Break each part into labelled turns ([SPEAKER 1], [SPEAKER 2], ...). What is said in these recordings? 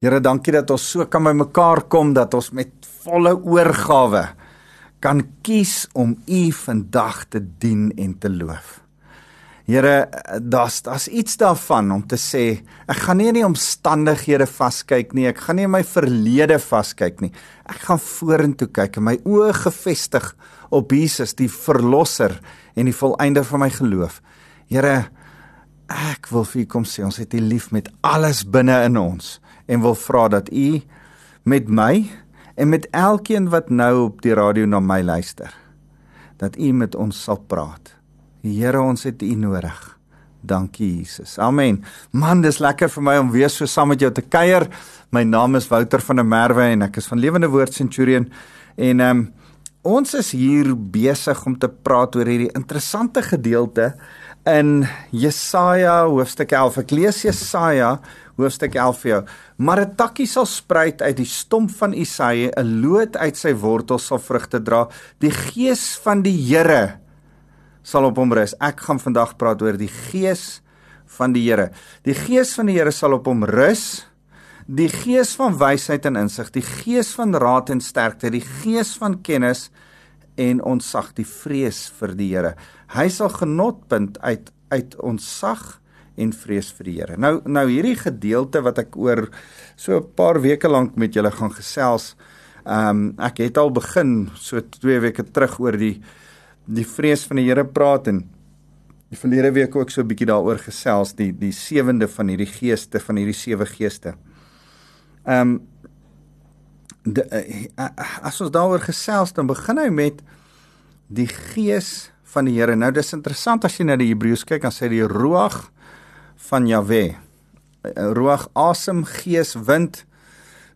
[SPEAKER 1] Here, dankie dat ons so kan by mekaar kom dat ons met volle oorgawe kan kies om U vandag te dien en te loof. Here, daar's daar's iets daarvan om te sê, ek gaan nie in die omstandighede vaskyk nie, ek gaan nie in my verlede vaskyk nie. Ek gaan vorentoe kyk en my oë gefestig op Jesus, die verlosser en die volëinder van my geloof. Here, ek wil vir U kom sê, ons het U lief met alles binne in ons en wil vra dat U met my en met elkeen wat nou op die radio na my luister, dat U met ons sal praat. Here, ons het U nodig. Dankie Jesus. Amen. Man, dis lekker vir my om weer so saam met jou te kuier. My naam is Wouter van der Merwe en ek is van Lewende Woord Centurion en ehm um, ons is hier besig om te praat oor hierdie interessante gedeelte in Jesaja hoofstuk 11. Ek lees Jesaja hoofstuk 11 vir jou. Maar 'n takkie sal spruit uit die stomp van Isaia, 'n loot uit sy wortels sal vrugte dra. Die gees van die Here sal op hom rus. Ek gaan vandag praat oor die gees van die Here. Die gees van die Here sal op hom rus. Die gees van wysheid en insig, die gees van raad en sterkte, die gees van kennis en ontzag, die vrees vir die Here. Hy sal genotpunt uit uit ontzag en vrees vir die Here. Nou nou hierdie gedeelte wat ek oor so 'n paar weke lank met julle gaan gesels. Ehm um, ek het al begin so 2 weke terug oor die die vrees van die Here praat en die verlede week ook so 'n bietjie daaroor gesels die die sewende van hierdie geeste van hierdie sewe geeste. Ehm um, de, uh, as ons daaroor gesels dan begin hy met die gees van die Here. Nou dis interessant as jy na die Hebreëus kyk dan sê die ruach van Jahwe. Ruach asem, gees, wind.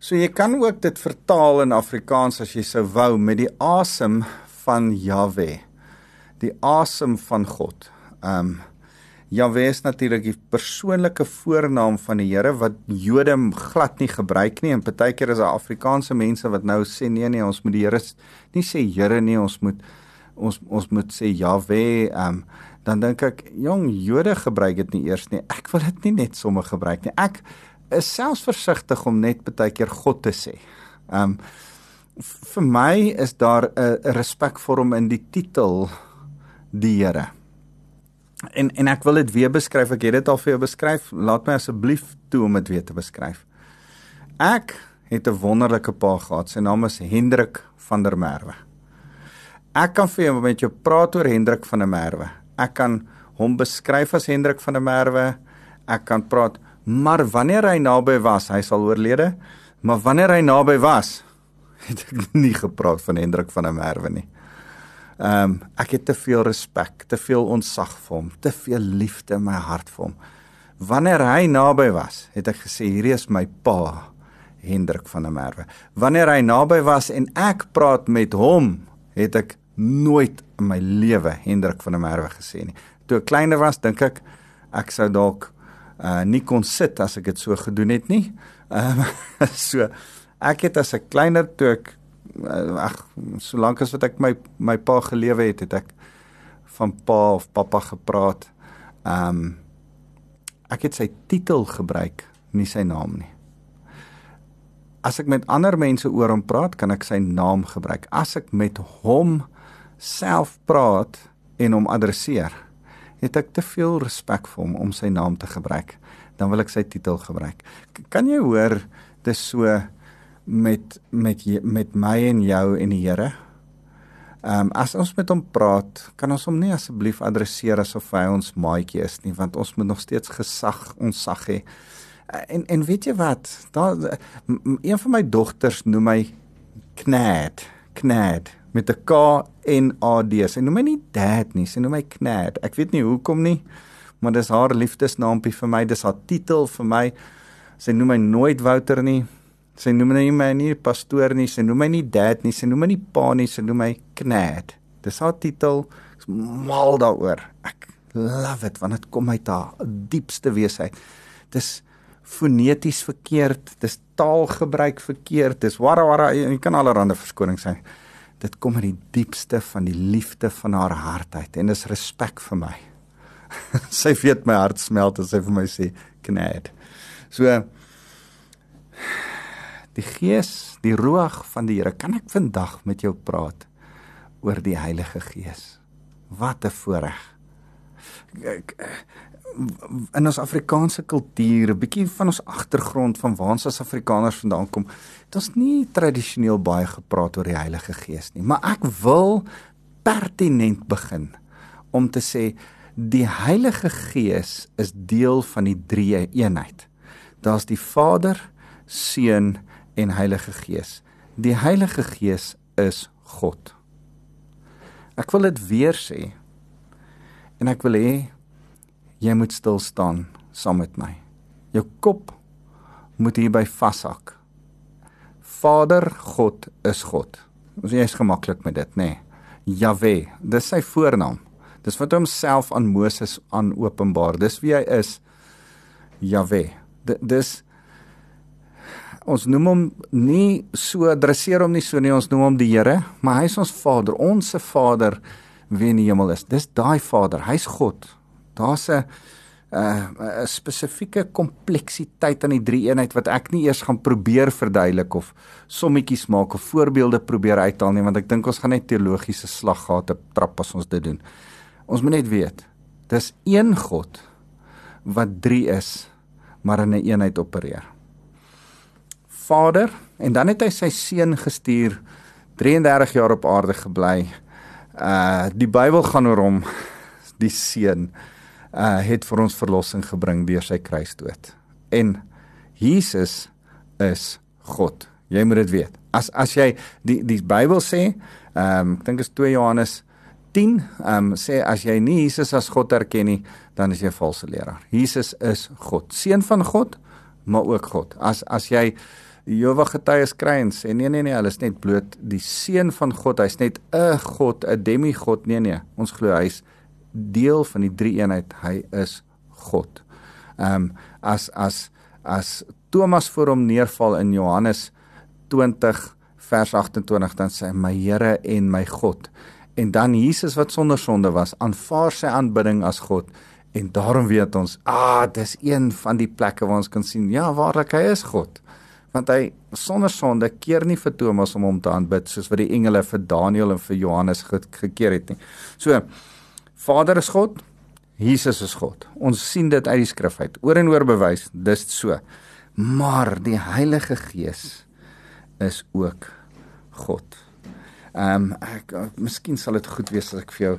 [SPEAKER 1] So jy kan ook dit vertaal in Afrikaans as jy sou wou met die asem van Jahwe die asem van God. Um Jahwe is natuurlik die persoonlike voornaam van die Here wat Jode glad nie gebruik nie en partykeer is daar Afrikaanse mense wat nou sê nee nee ons moet die Here nie sê Here nie ons moet ons ons moet sê Jahwe um dan dink ek jong Jode gebruik dit nie eers nie ek wil dit nie net sommer gebruik nie ek is selfs versigtig om net partykeer God te sê um vir my is daar 'n respek vir hom in die titel die Here. En en ek wil dit weer beskryf. Ek het dit al vir jou beskryf. Laat my asseblief toe om dit weer te beskryf. Ek het 'n wonderlike pa gehad. Sy naam is Hendrik van der Merwe. Ek kan vir jou met jou praat oor Hendrik van der Merwe. Ek kan hom beskryf as Hendrik van der Merwe. Ek kan praat, maar wanneer hy naby was, hy sal oorlede, maar wanneer hy naby was, het ek nie gepraat van Hendrik van der Merwe nie. Ehm um, ek het te veel respek, te veel ontzag vir hom, te veel liefde in my hart vir hom. Wanneer hy naby was, het ek gesê hierdie is my pa, Hendrik van der Merwe. Wanneer hy naby was en ek praat met hom, het ek nooit in my lewe Hendrik van der Merwe gesê nie. Toe ek kleiner was, dink ek ek sou dalk uh nie kon sit as ek dit so gedoen het nie. Ehm um, so ek het as 'n kleiner toe ek Eh, ag solank as wat ek my my pa gelewe het, het ek van pa of pappa gepraat. Ehm um, ek het sy titel gebruik, nie sy naam nie. As ek met ander mense oor hom praat, kan ek sy naam gebruik. As ek met hom self praat en hom adresseer, het ek te veel respek vir hom om sy naam te gebruik. Dan wil ek sy titel gebruik. Kan jy hoor dis so met met met my en jou en die Here. Ehm um, as ons met hom praat, kan ons hom nie asseblief adresseer asof hy ons maatjie is nie, want ons moet nog steeds gesag ons sag hê. En en weet jy wat? Daar een van my dogters noem my Knad, Knad met 'n K N A D. Sy noem my nie dad nie, sy noem my Knad. Ek weet nie hoekom nie, maar dis haar liefdesnaampie vir my, dis haar titel vir my. Sy noem my nooit Wouter nie. Sy noem my nie my nie pastoor nie, sy noem my nie dad nie, sy noem my nie pa nie, sy noem my Knad. Dis haar titel. Ek's mal daaroor. Ek love it want dit kom uit haar diepste wesheid. Dis foneties verkeerd, dis taalgebruik verkeerd, dis wara wara, jy kan allerlei verskonings sê. Dit kom uit die diepste van die liefde van haar hart uit en dis respek vir my. sy weet my hart smelt as sy vir my sê Knad. So Die Gees, die Ruach van die Here. Kan ek vandag met jou praat oor die Heilige Gees? Wat 'n voorreg. In ons Afrikaanse kultuur, 'n bietjie van ons agtergrond van waar ons as Afrikaners vandaan kom, het ons nie tradisioneel baie gepraat oor die Heilige Gees nie, maar ek wil pertinent begin om te sê die Heilige Gees is deel van die drie eenheid. Daar's die Vader, Seun en Heilige Gees. Die Heilige Gees is God. Ek wil dit weer sê. En ek wil hê jy moet stil staan saam met my. Jou kop moet hierby vashak. Vader God is God. Ons is gemaklik met dit, nê? Nee. Jahwe, dis sy voornaam. Dis wat homself aan Moses aan openbaar. Dis wie hy is. Jahwe. Dis ons noem hom nie so adresseer hom nie so nie, ons noem hom die Here, maar hy is ons Vader, ons se Vader wie in die hemel is. Dis daai Vader, hy's God. Daar's 'n 'n spesifieke kompleksiteit aan die drie eenheid wat ek nie eers gaan probeer verduidelik of sommetjies maak of voorbeelde probeer uithaal nie want ek dink ons gaan net teologiese slaggate trap as ons dit doen. Ons moet net weet, dis een God wat drie is, maar in 'n een eenheid opereer. Vader en dan het hy sy seun gestuur 33 jaar op aarde gebly. Uh die Bybel gaan oor hom die seun uh het vir ons verlossing gebring deur sy kruisdood. En Jesus is God. Jy moet dit weet. As as jy die die Bybel sê, ehm um, ek dink is 2 Johannes 10 ehm um, sê as jy nie Jesus as God erken nie, dan is jy 'n valse leraar. Jesus is God, seun van God, maar ook God. As as jy Jehovah getuies kry en sê nee nee nee, hulle is net bloot die seun van God, hy's net 'n God, 'n demigod. Nee nee, ons glo hy's deel van die drie eenheid. Hy is God. Ehm um, as as as Thomas voor hom neerval in Johannes 20 vers 28 dan sê hy my Here en my God en dan Jesus wat sonder sonde was, aanvaar sy aanbidding as God en daarom weet ons, ah, dis een van die plekke waar ons kan sien, ja, waarlik hy is God. Want hy sonder sonde keer nie vir Thomas om hom te aanbid soos wat die engele vir Daniël en vir Johannes ge gekeer het nie. So Vader is God, Jesus is God. Ons sien dit uit die skrif uit. Oor en oor bewys, dis so. Maar die Heilige Gees is ook God. Ehm um, ek miskien sal dit goed wees as ek vir jou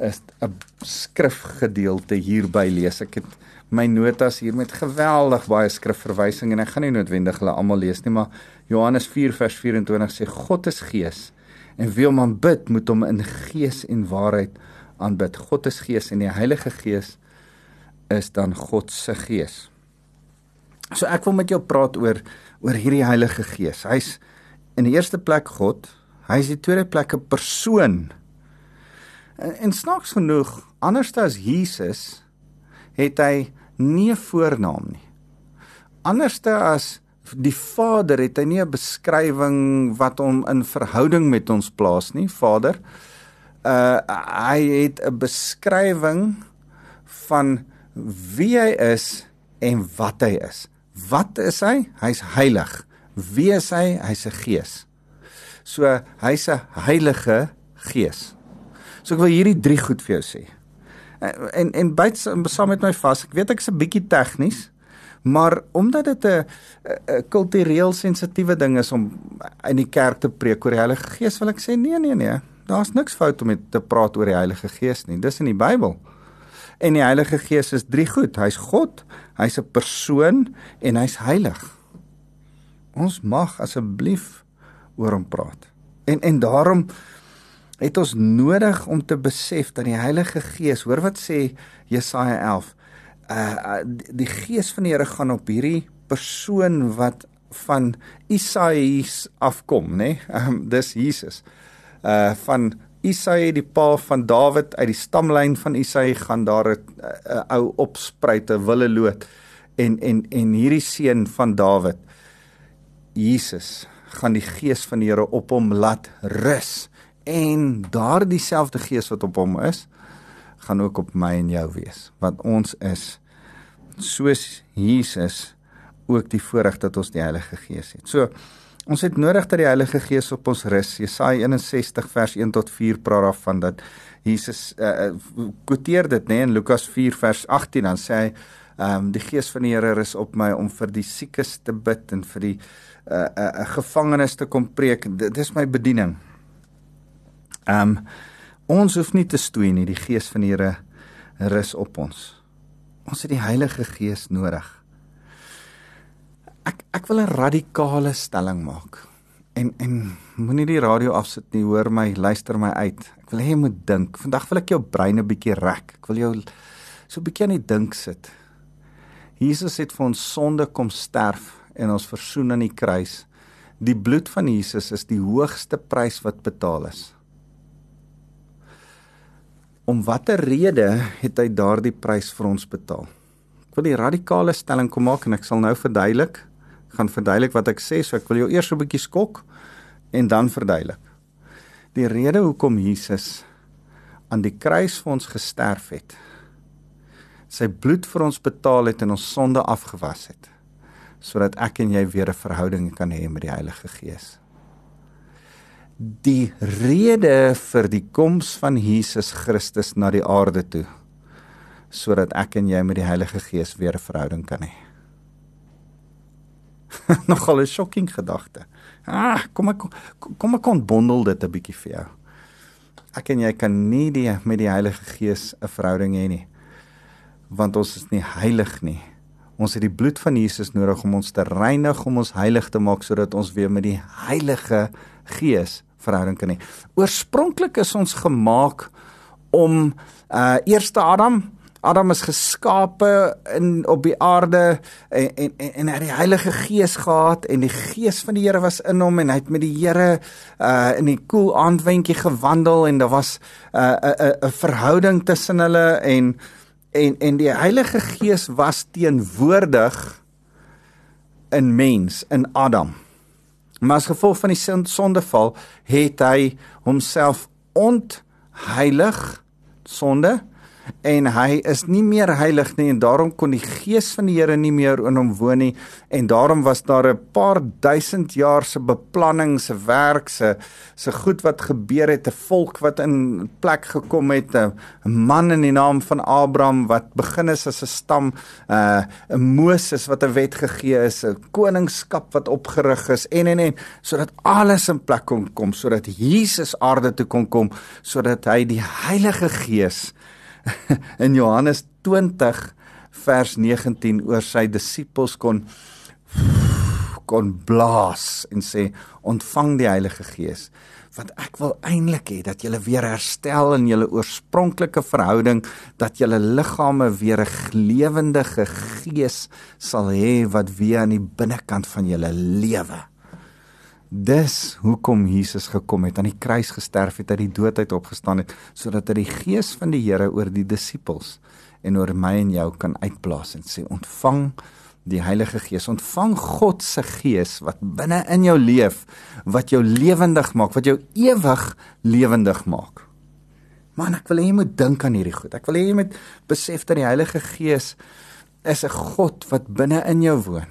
[SPEAKER 1] 'n skrifgedeelte hierby lees. Ek het my notas hier met geweldig baie skrifverwysings en ek gaan nie noodwendig hulle almal lees nie, maar Johannes 4 vers 24 sê God is gees en wie hom aanbid moet hom in gees en waarheid aanbid. God is gees en die Heilige Gees is dan God se gees. So ek wil met jou praat oor oor hierdie Heilige Gees. Hy's in die eerste plek God, Hy is die tweede plek 'n persoon. En, en snaaks genoeg, anders as Jesus, het hy nie 'n voornaam nie. Anderste as die Vader het hy nie 'n beskrywing wat hom in verhouding met ons plaas nie, Vader. Uh hy het 'n beskrywing van wie hy is en wat hy is. Wat is hy? Hy's heilig. Wie is hy? Hy's 'n gees. So hy's 'n Heilige Gees. So ek wil hierdie drie goed vir jou sê. En en byt saam met my vas. Ek weet ek's 'n bietjie tegnies, maar omdat dit 'n kultureel sensitiewe ding is om in die kerk te preek oor die Heilige Gees, wil ek sê nee nee nee. Daar's niks fout om te praat oor die Heilige Gees nie. Dis in die Bybel. En die Heilige Gees is drie goed. Hy's God, hy's 'n persoon en hy's heilig. Ons mag asseblief oor hom praat. En en daarom het ons nodig om te besef dat die Heilige Gees, hoor wat sê Jesaja 11, uh die Gees van die Here gaan op hierdie persoon wat van Isaïs afkom, nê? Nee? Um, dis Jesus. Uh van Isaïe die pa van Dawid uit die stamlyn van Isaïe gaan daar 'n ou opspruit 'n wille loot en en en hierdie seun van Dawid Jesus gaan die gees van die Here op hom laat rus en daardie selfde gees wat op hom is gaan ook op my en jou wees want ons is soos Jesus ook die voorreg dat ons die Heilige Gees het. So ons het nodig dat die Heilige Gees op ons rus. Jesaja 61 vers 1 tot 4 praat daarvan dat Jesus uh quoteer dit nê nee, in Lukas 4 vers 18 dan sê hy ehm um, die Gees van die Here is op my om vir die siekes te bid en vir die uh uh gevangenes te kom preek. Dit is my bediening. Ehm um, ons hoef nie te stoei nie, die Gees van die Here rus op ons. Ons het die Heilige Gees nodig. Ek ek wil 'n radikale stelling maak. En en moenie die radio afsit nie, hoor my, luister my uit. Ek wil hê jy moet dink. Vandag wil ek jou brein 'n bietjie rek. Ek wil jou so 'n bietjie aan die dink sit. Jesus het vir ons sonde kom sterf en ons versoen aan die kruis. Die bloed van Jesus is die hoogste prys wat betaal is. Om watter rede het hy daardie prys vir ons betaal? Ek wil die radikale stelling kom maak en ek sal nou verduidelik. Gaan verduidelik wat ek sê, so ek wil jou eers 'n bietjie skok en dan verduidelik. Die rede hoekom Jesus aan die kruis vir ons gesterf het, sy bloed vir ons betaal het en ons sonde afgewas het, sodat ek en jy weer 'n verhouding kan hê met die Heilige Gees die rede vir die koms van Jesus Christus na die aarde toe sodat ek en jy met die Heilige Gees weer 'n verhouding kan hê. Nogal 'n shocking gedagte. Ah, kom ek kom ek kon bondel dit 'n bietjie vir jou. Ek en jy kan nie die met die Heilige Gees 'n verhouding hê nie. Want ons is nie heilig nie. Ons het die bloed van Jesus nodig om ons te reinig, om ons heilig te maak sodat ons weer met die Heilige Gees verhouding kan hê. Oorspronklik is ons gemaak om uh eerste Adam Adam is geskape in op die aarde en en en hy het die Heilige Gees gehad en die Gees van die Here was in hom en hy het met die Here uh in die koel cool aandwentjie gewandel en daar was 'n uh, 'n verhouding tussen hulle en en en die Heilige Gees was teenwoordig in mens in Adam. Maar as gevolg van die sondeval het hy homself ontheilig sonde en hy is nie meer heilig nie en daarom kon die gees van die Here nie meer in hom woon nie. En daarom was daar 'n paar duisend jaar se beplanning se werk se se goed wat gebeur het. 'n volk wat in plek gekom het 'n man in die naam van Abraham wat begin is as 'n stam uh, 'n uh, Moses wat 'n wet gegee is 'n koningskap wat opgerig is en en en sodat alles in plek kon kom sodat Jesus aarde toe kon kom sodat hy die Heilige Gees in Johannes 20 vers 19 oor sy disippels kon kon blaas en sê ontvang die Heilige Gees want ek wil eintlik hê dat julle weer herstel in julle oorspronklike verhouding dat julle liggame weer 'n lewendige gees sal hê wat weer aan die binnekant van julle lewe Dis hoekom Jesus gekom het, aan die kruis gesterf het, uit die dood uit opgestaan het, sodat hy die gees van die Here oor die disippels en oor my en jou kan uitblaas en sê ontvang die Heilige Gees, ontvang God se gees wat binne in jou leef, wat jou lewendig maak, wat jou ewig lewendig maak. Man, ek wil hê jy moet dink aan hierdie goed. Ek wil hê jy moet besef dat die Heilige Gees is 'n God wat binne in jou woon.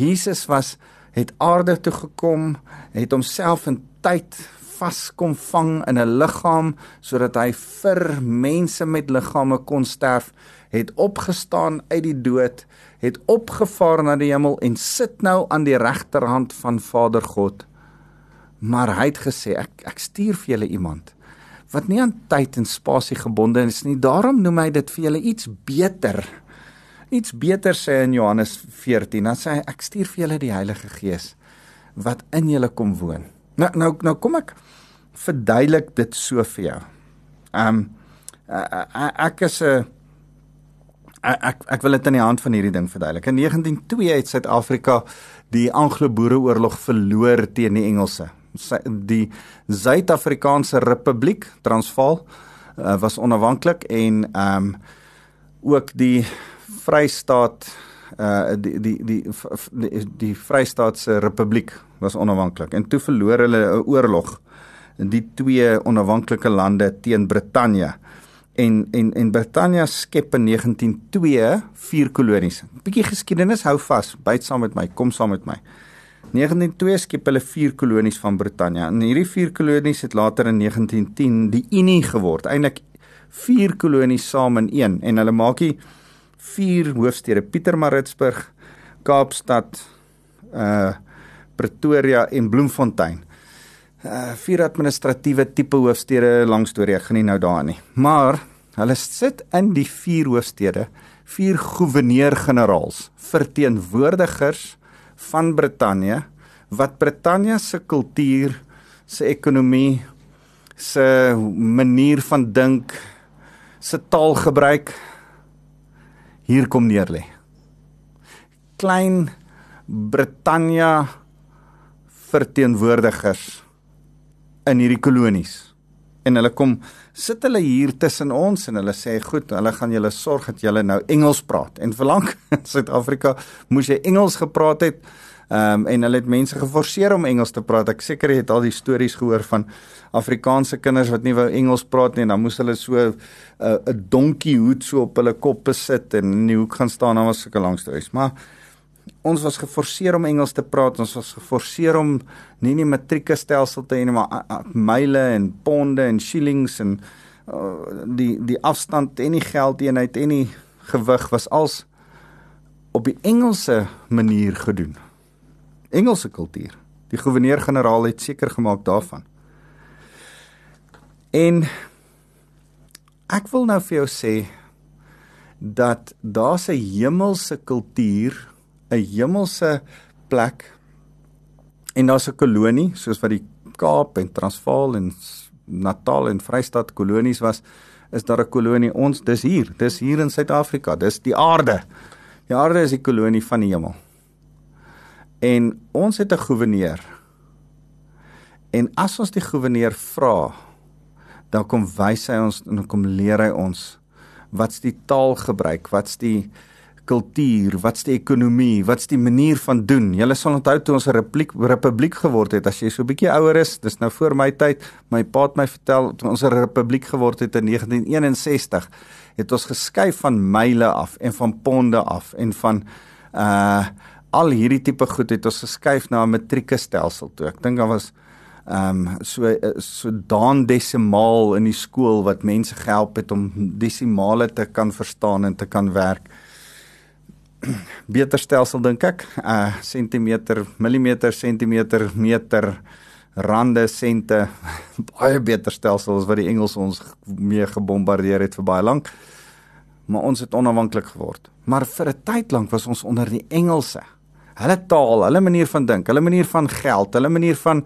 [SPEAKER 1] Jesus was het aarde toe gekom, het homself in tyd vaskom vang in 'n liggaam sodat hy vir mense met liggame kon sterf, het opgestaan uit die dood, het opgevaar na die hemel en sit nou aan die regterhand van Vader God. Maar hy het gesê ek ek stuur vir julle iemand wat nie aan tyd en spasie gebonde is nie. Daarom noem hy dit vir julle iets beter iets beter sê in Johannes 14. Dan sê hy ek stuur vir julle die Heilige Gees wat in julle kom woon. Nou nou nou kom ek verduidelik dit so vir jou. Ehm um, ek is 'n ek ek wil dit in die hand van hierdie ding verduidelik. In 1902 het Suid-Afrika die Anglo-Boereoorlog verloor teen die Engelse. Die Suid-Afrikaanse Republiek Transvaal uh, was onafhanklik en ehm um, ook die Vrystaat uh die die die die, die Vrystaatse Republiek was onafhanklik en toe verloor hulle 'n oorlog in die twee onafhanklike lande teen Brittanje En en en Britannia skep in 1902 vier kolonies. 'n Bietjie geskiedenis hou vas, byt saam met my, kom saam met my. 1902 skep hulle vier kolonies van Britannia. En hierdie vier kolonies het later in 1910 die Unie geword. Eintlik vier kolonies saam in een en hulle maak hier vier hoofstede: Pietermaritzburg, Kaapstad, uh Pretoria en Bloemfontein. Uh vier administratiewe tipe hoofstede langs deur ek gaan nie nou daarin nie. Maar hulle sit in die vier hoofstede vier goewerneur-generaals, verteenwoordigers van Brittanje wat Brittanje se kultuur, se ekonomie, se manier van dink, se taalgebruik hier kom neer lê. Klein Brittanje verteenwoordigers in hierdie kolonies. En hulle kom sit hulle hier tussen ons en hulle sê goed, hulle gaan julle sorg dat julle nou Engels praat. En verlang in Suid-Afrika moes jy Engels gepraat het. Ehm um, en hulle het mense geforseer om Engels te praat. Ek seker jy het al die stories gehoor van Afrikaanse kinders wat nie wou Engels praat nie en dan moes hulle so 'n uh, 'n donkie hoed so op hulle koppe sit en in die hoek gaan staan. Dan was sulke lang stories. Maar ons was geforseer om Engels te praat. Ons was geforseer om nie nie matrieke stelsel te hê maar myle en ponde en shillings en uh, die die afstand en die geldeenheid en die gewig was als op die Engelse manier gedoen. Engelse kultuur. Die goewerneur-generaal het seker gemaak daarvan. En ek wil nou vir jou sê dat daar 'n hemelse kultuur 'n hemelse plek en daar's 'n kolonie soos wat die Kaap en Transvaal en Natal en Vrystaat kolonies was is daar 'n kolonie ons dis hier dis hier in Suid-Afrika dis die aarde die aarde is die kolonie van die hemel en ons het 'n goewerneur en as ons die goewerneur vra dan kom wys hy ons en kom leer hy ons wat's die taalgebruik wat's die kultuur, wat's die ekonomie, wat's die manier van doen. Julle sal onthou toe ons 'n republiek republiek geword het, as jy so 'n bietjie ouer is, dis nou voor my tyd, my pa het my vertel toe ons 'n republiek geword het in 1961, het ons geskei van myle af en van ponde af en van uh al hierdie tipe goed het ons geskuif na 'n matrieke stelsel toe. Ek dink daar was ehm um, so so daan desimaal in die skool wat mense gehelp het om desimale te kan verstaan en te kan werk beter stelsel dink ek. Uh sentimeter, millimeter, sentimeter, meter, rande, sente. baie beter stelsel as wat die Engels ons mee gebombardeer het vir baie lank. Maar ons het onafhanklik geword. Maar vir 'n tyd lank was ons onder die Engelse. Hulle taal, hulle manier van dink, hulle manier van geld, hulle manier van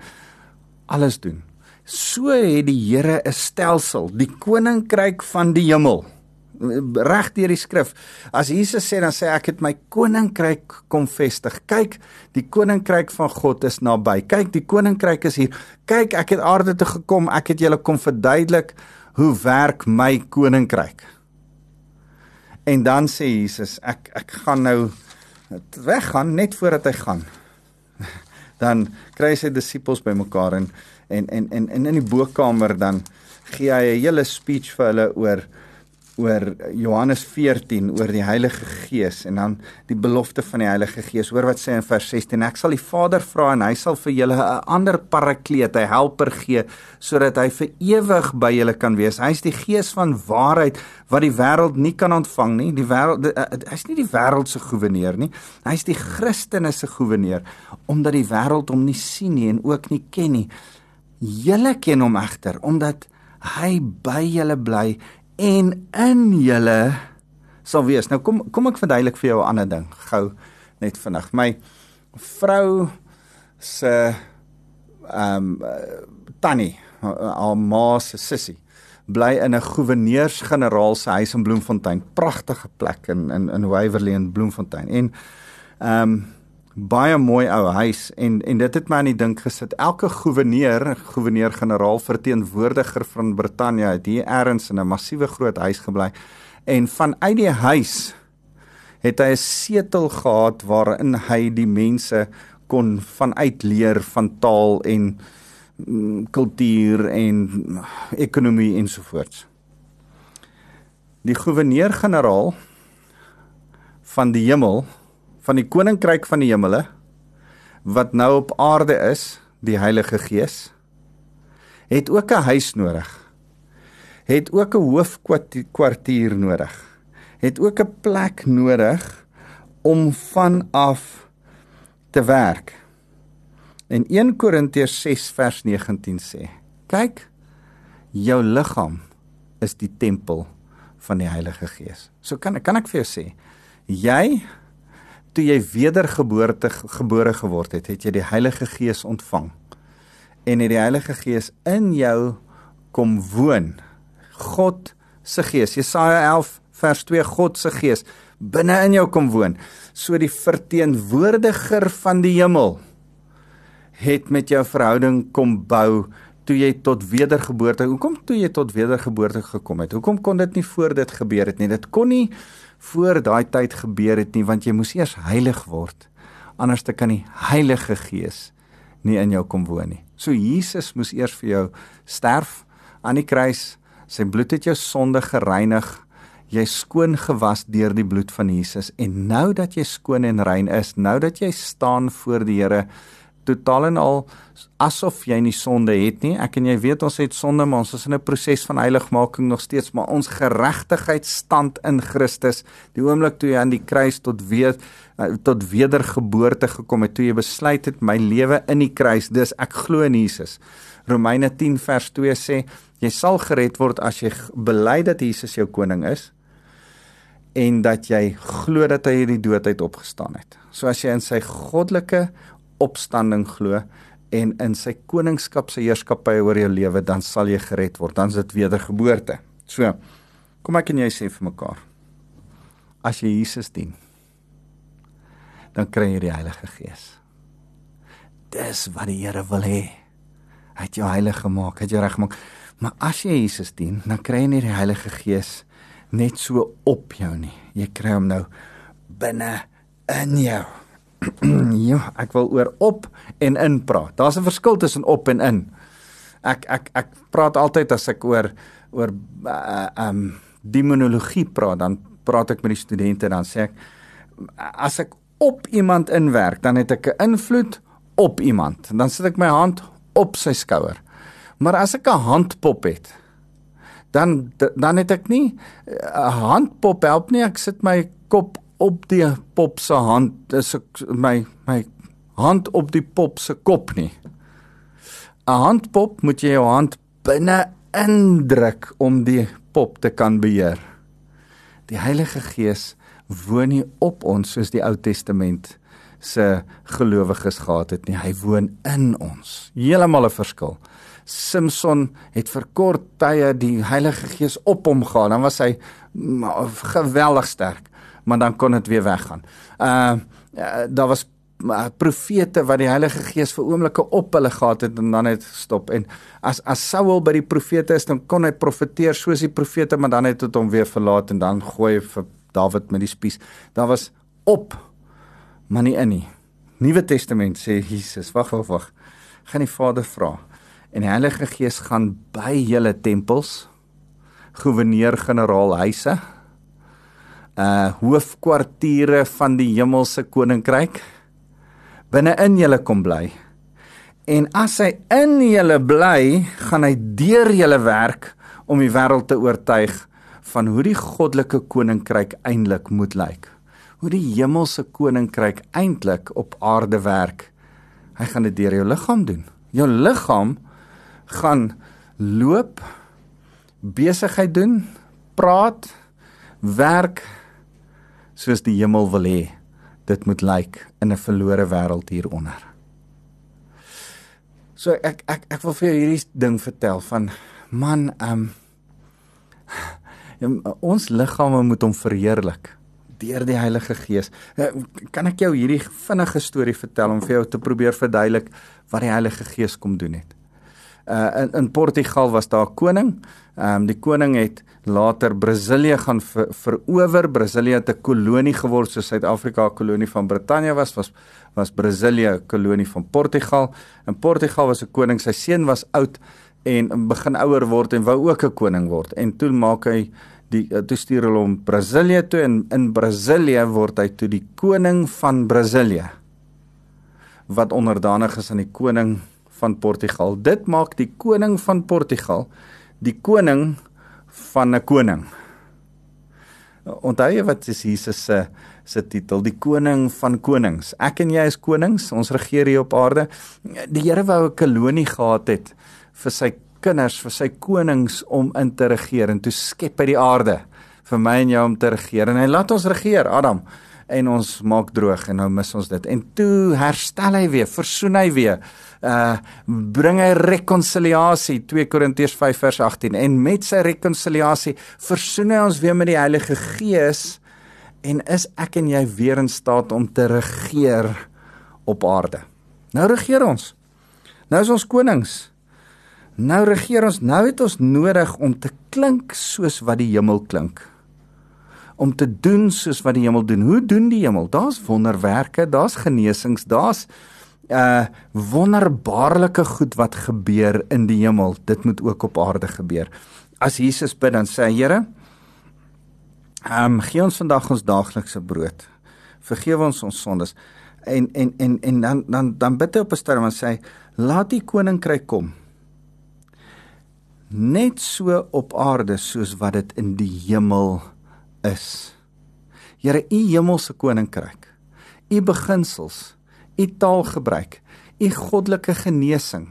[SPEAKER 1] alles doen. So het die Here 'n stelsel, die koninkryk van die hemel reg deur die skrif. As Jesus sê dan sê ek het my koninkryk kom vestig. Kyk, die koninkryk van God is naby. Kyk, die koninkryk is hier. Kyk, ek het aarde toe gekom. Ek het julle kom verduidelik hoe werk my koninkryk. En dan sê Jesus, ek ek gaan nou weggaan net voordat hy gaan. Dan kry hy sy disippels bymekaar en en en en in die bokkamer dan gee hy 'n hele speech vir hulle oor oor Johannes 14 oor die Heilige Gees en dan die belofte van die Heilige Gees. Hoor wat sê in vers 16: Ek sal die Vader vra en hy sal vir julle 'n ander parakleet, 'n helper gee sodat hy vir ewig by julle kan wees. Hy is die Gees van waarheid wat die wêreld nie kan ontvang nie. Die wêreld eh, hy's nie die wêreld se goewerneur nie. Hy's die Christene se goewerneur omdat die wêreld hom nie sien nie en ook nie ken nie. Julle ken hom egter omdat hy by julle bly en in julle sal wees. Nou kom kom ek verduidelik vir jou 'n ander ding gou net vinnig. My vrou se ehm um, tannie, haar ma se sussie bly in 'n goewerneurs-generaal se huis in Bloemfontein. Pragtige plek in in in Waverley in Bloemfontein. En ehm um, baie mooi ou huis en en dit het my aan die dink gesit. Elke goewerneur, goewerneur-generaal, verteenwoordiger van Brittanje het hier eers in 'n massiewe groot huis gebly en vanuit die huis het hy 'n setel gehad waarin hy die mense kon vanuit leer van taal en mm, kultuur en ekonomie ensovoorts. die goewerneur-generaal van die hemel, van die koninkryk van die hemele wat nou op aarde is, die Heilige Gees, het ook 'n huis nodig. Het ook 'n hoofkwartier nodig. Het ook 'n plek nodig om vanaf te werk. En 1 Korintiërs 6 vers 19 sê: "Kyk, jou liggaam is die tempel van die Heilige Gees." So kan kan ek vir jou sê, jy toe jy wedergeboorte gebore geword het, het jy die Heilige Gees ontvang. En het die Heilige Gees in jou kom woon. God se Gees. Jesaja 11 vers 2 God se Gees binne in jou kom woon. So die verteenwoordiger van die hemel het met jou verhouding kom bou toe jy tot wedergeboorte. Hoekom toe jy tot wedergeboorte gekom het? Hoekom kon dit nie voor dit gebeur het nie? Dit kon nie voor daai tyd gebeur het nie want jy moes eers heilig word. Anders te kan die Heilige Gees nie in jou kom woon nie. So Jesus moes eers vir jou sterf aan die kruis. Sy bloed het jou sonde gereinig. Jy skoon gewas deur die bloed van Jesus en nou dat jy skoon en rein is, nou dat jy staan voor die Here totaal en al asof jy nie sonde het nie. Ek en jy weet ons het sonde, maar ons is in 'n proses van heiligmaking nog steeds, maar ons geregtigheid stand in Christus. Die oomblik toe jy aan die kruis tot weer eh, tot wedergeboorte gekom het, toe jy besluit het my lewe in die kruis, dis ek glo in Jesus. Romeine 10 vers 2 sê jy sal gered word as jy bely dat Jesus jou koning is en dat jy glo dat hy uit die dood uit opgestaan het. So as jy in sy goddelike opstanding glo en in sy koningskap se heerskappy oor jou lewe, dan sal jy gered word. Dan is dit wedergeboorte. So, kom ek en jy sê vir mekaar. As jy Jesus dien, dan kry jy die Heilige Gees. Dis wat die Here wil hê. Hy het jou heilig gemaak, het jou reg gemaak. Maar as jy Jesus dien, dan kry jy nie die Heilige Gees net so op jou nie. Jy kry hom nou binne in jou. ja, ek wil oor op en in praat. Daar's 'n verskil tussen op en in. Ek ek ek praat altyd as ek oor oor uh um demonologie praat, dan praat ek met die studente dan sê ek as ek op iemand inwerk, dan het ek 'n invloed op iemand. Dan sit ek my hand op sy skouer. Maar as ek 'n handpop het, dan dan het ek nie 'n handpop help nie, ek sit my kop op die pop se hand is ek my my hand op die pop se kop nie. 'n Handpop moet jy jou hand binne indruk om die pop te kan beheer. Die Heilige Gees woon nie op ons soos die Ou Testament se gelowiges gehad het nie. Hy woon in ons. Heeltemal 'n verskil. Samson het vir kort tye die Heilige Gees op hom gehad. Dan was hy geweldig sterk maar dan kon dit weer weggaan. Uh, uh daar was uh, profete wat die Heilige Gees vir oomblikke op hulle gehad het en dan het gestop en as as Saul by die profete is dan kon hy profeteer soos die profete maar dan het dit hom weer verlaat en dan gooi vir Dawid met die spies. Daar was op maar nie in nie. Nuwe Testament sê Jesus, wag wag wag. Gaan die Vader vra en die Heilige Gees gaan by julle tempels goewerneur-generaal huise uh hoofkwartiere van die hemelse koninkryk binne in julle kom bly. En as hy in julle bly, gaan hy deur julle werk om die wêreld te oortuig van hoe die goddelike koninkryk eintlik moet lyk. Hoe die hemelse koninkryk eintlik op aarde werk. Hy gaan dit deur jou liggaam doen. Jou liggaam gaan loop, besigheid doen, praat, werk soos die hemel wil hê dit moet lyk in 'n verlore wêreld hieronder. So ek ek ek wil vir jou hierdie ding vertel van man um ons liggame moet hom verheerlik deur die Heilige Gees. Eh, kan ek jou hierdie vinnige storie vertel om vir jou te probeer verduidelik wat die Heilige Gees kom doen het? Uh in in Portugal was daar 'n koning. Ehm um, die koning het later Brasilië gaan ver, verower. Brasilië het 'n kolonie geword soos Suid-Afrika 'n kolonie van Brittanje was, was was Brasilië 'n kolonie van Portugal. In Portugal was 'n koning, sy seun was oud en begin ouer word en wou ook 'n koning word. En toe maak hy die uh, toe stuur hulle hom Brasilië toe en in Brasilië word hy toe die koning van Brasilië wat onderdanig is aan die koning van Portugal. Dit maak die koning van Portugal die koning van 'n koning. Onthou jy wat is Jesus se se titel, die koning van konings. Ek en jy is konings, ons regeer hier op aarde. Die Here wou 'n kolonie gehad het vir sy kinders, vir sy konings om in te regeer en toe skep hy die aarde vir my en jou om te regeer en hy laat ons regeer, Adam en ons maak droog en nou mis ons dit. En toe herstel hy weer, versoen hy weer. Uh bring hy rekonsiliasie 2 Korintiërs 5 vers 18 en met sy rekonsiliasie versoen hy ons weer met die Heilige Gees en is ek en jy weer in staat om te regeer op aarde. Nou regeer ons. Nou is ons konings. Nou regeer ons. Nou het ons nodig om te klink soos wat die hemel klink om te doen soos wat die hemel doen. Hoe doen die hemel? Daar's wonderwerke, daar's genesings, daar's uh wonderbaarlike goed wat gebeur in die hemel. Dit moet ook op aarde gebeur. As Jesus bid dan sê hy, Here, ehm um, gee ons vandag ons daaglikse brood. Vergewe ons ons sondes. En en en en dan dan dan bid hy op 'n stadium en sê, laat die koninkryk kom. Net so op aarde soos wat dit in die hemel is is. Here, u hemelse koninkryk, u beginsels, u taalgebruik, u goddelike genesing,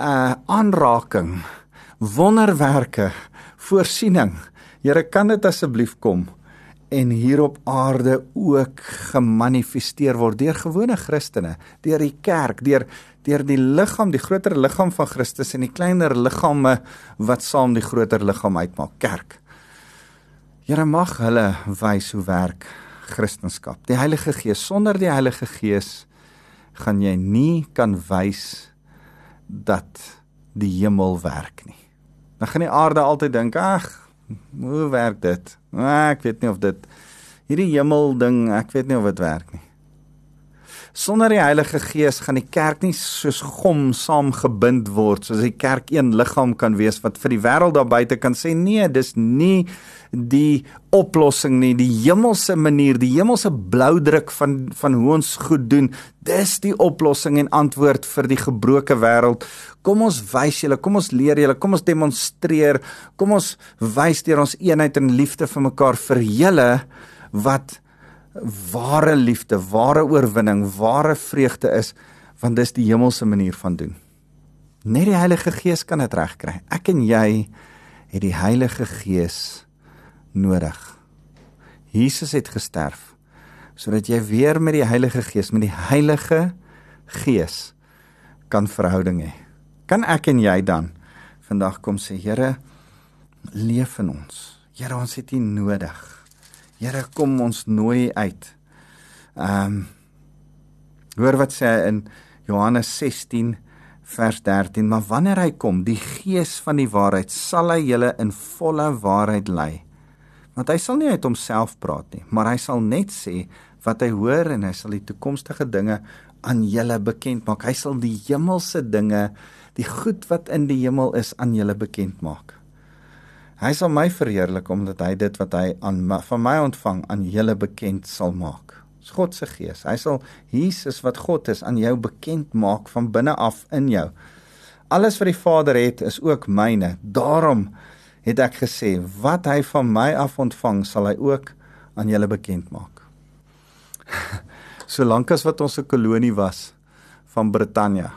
[SPEAKER 1] uh aanraking, wonderwerke, voorsiening. Here, kan dit asseblief kom en hier op aarde ook gemanifesteer word deur gewone Christene, deur die kerk, deur deur die liggaam, die groter liggaam van Christus en die kleiner liggame wat saam die groter liggaam uitmaak, kerk. Here mag hulle wys hoe werk Christendom. Die Heilige Gees, sonder die Heilige Gees gaan jy nie kan wys dat die hemel werk nie. Dan gaan die aarde altyd dink, ag, hoe werk dit? Ah, ek weet nie of dit hierdie hemel ding, ek weet nie of dit werk nie. Sonder die Heilige Gees gaan die kerk nie soos gom saamgebind word soos die kerk een liggaam kan wees wat vir die wêreld daar buite kan sê nee, dis nie die oplossing nie, die hemelse manier, die hemelse bloudruk van van hoe ons goed doen. Dis die oplossing en antwoord vir die gebroke wêreld. Kom ons wys julle, kom ons leer julle, kom ons demonstreer, kom ons wys deur ons eenheid en liefde vir mekaar vir julle wat ware liefde, ware oorwinning, ware vreugde is, want dis die hemelse manier van doen. Net die Heilige Gees kan dit regkry. Ek en jy het die Heilige Gees nodig. Jesus het gesterf sodat jy weer met die Heilige Gees, met die Heilige Gees kan verhouding hê. Kan ek en jy dan vandag kom sê, Here, leef in ons. Here, ons het U nodig. Here kom ons nooi uit. Ehm um, hoor wat sê in Johannes 16 vers 13, maar wanneer hy kom, die Gees van die waarheid, sal hy julle in volle waarheid lei. Want hy sal nie uit homself praat nie, maar hy sal net sê wat hy hoor en hy sal die toekomstige dinge aan julle bekend maak. Hy sal die hemelse dinge, die goed wat in die hemel is aan julle bekend maak. Hy sal my verheerlik omdat hy dit wat hy aan van my ontvang aan julle bekend sal maak. Dis God se gees. Hy sal Jesus wat God is aan jou bekend maak van binne af in jou. Alles wat die Vader het is ook myne. Daarom het ek gesê wat hy van my af ontvang sal hy ook aan julle bekend maak. Solank as wat ons 'n kolonie was van Brittanje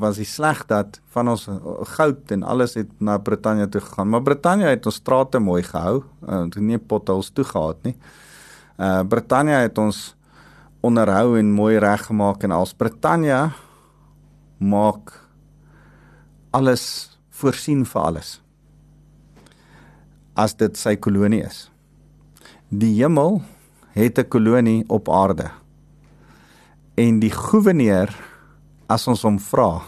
[SPEAKER 1] was die sleg dat van ons goud en alles het na Brittanje toe gegaan. Maar Brittanje het ons strate mooi gehou. Ons het nie potholes toe gehad nie. Uh Brittanje het ons onderhou en mooi reggemaak en als Brittanje maak alles voorsien vir alles. As dit sy kolonie is. Die hemel het 'n kolonie op aarde. En die goewerneur as ons hom vra,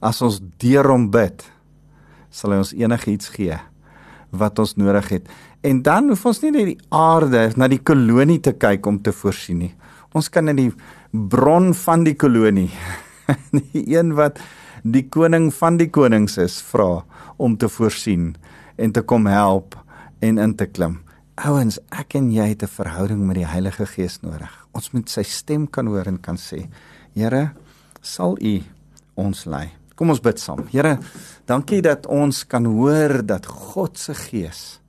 [SPEAKER 1] as ons deur hom bid, sal hy ons enigiets gee wat ons nodig het. En dan hoef ons nie net die aarde na die kolonie te kyk om te voorsien nie. Ons kan in die bron van die kolonie, die een wat die koning van die konings is, vra om te voorsien en te kom help en in te klim. Ouens, ek en jy het 'n verhouding met die Heilige Gees nodig. Ons moet sy stem kan hoor en kan sê: Here, sal U ons lei. Kom ons bid saam. Here, dankie dat ons kan hoor dat God se Gees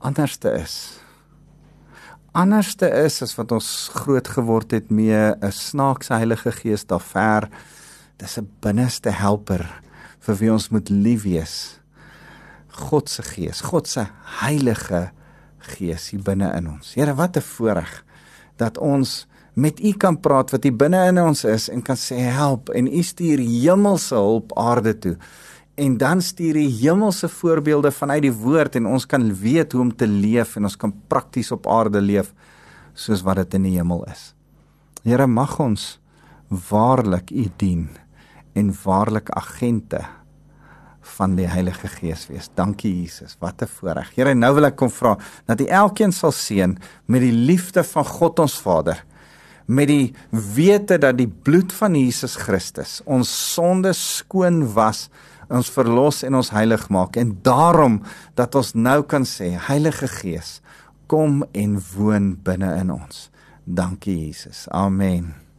[SPEAKER 1] anderste is. Anderste is as wat ons groot geword het mee 'n snaakse Heilige Gees daar ver. Dis 'n binneste helper vir wie ons moet lief wees. God se Gees, God se Heilige Gees hier binne in ons. Here, wat 'n voorreg dat ons met U kan praat wat hier binne in ons is en kan sê help en U stuur hemelse hulp aarde toe. En dan stuur U hemelse voorbeelde vanuit die woord en ons kan weet hoe om te leef en ons kan prakties op aarde leef soos wat dit in die hemel is. Here, mag ons waarlik U dien en waarlik agente van die Heilige Gees wees. Dankie Jesus, wat 'n voorreg. Here, nou wil ek kom vra dat U elkeen sal seën met die liefde van God ons Vader, met die wete dat die bloed van Jesus Christus ons sonde skoon was, ons verlos en ons heilig maak en daarom dat ons nou kan sê, Heilige Gees, kom en woon binne in ons. Dankie Jesus. Amen.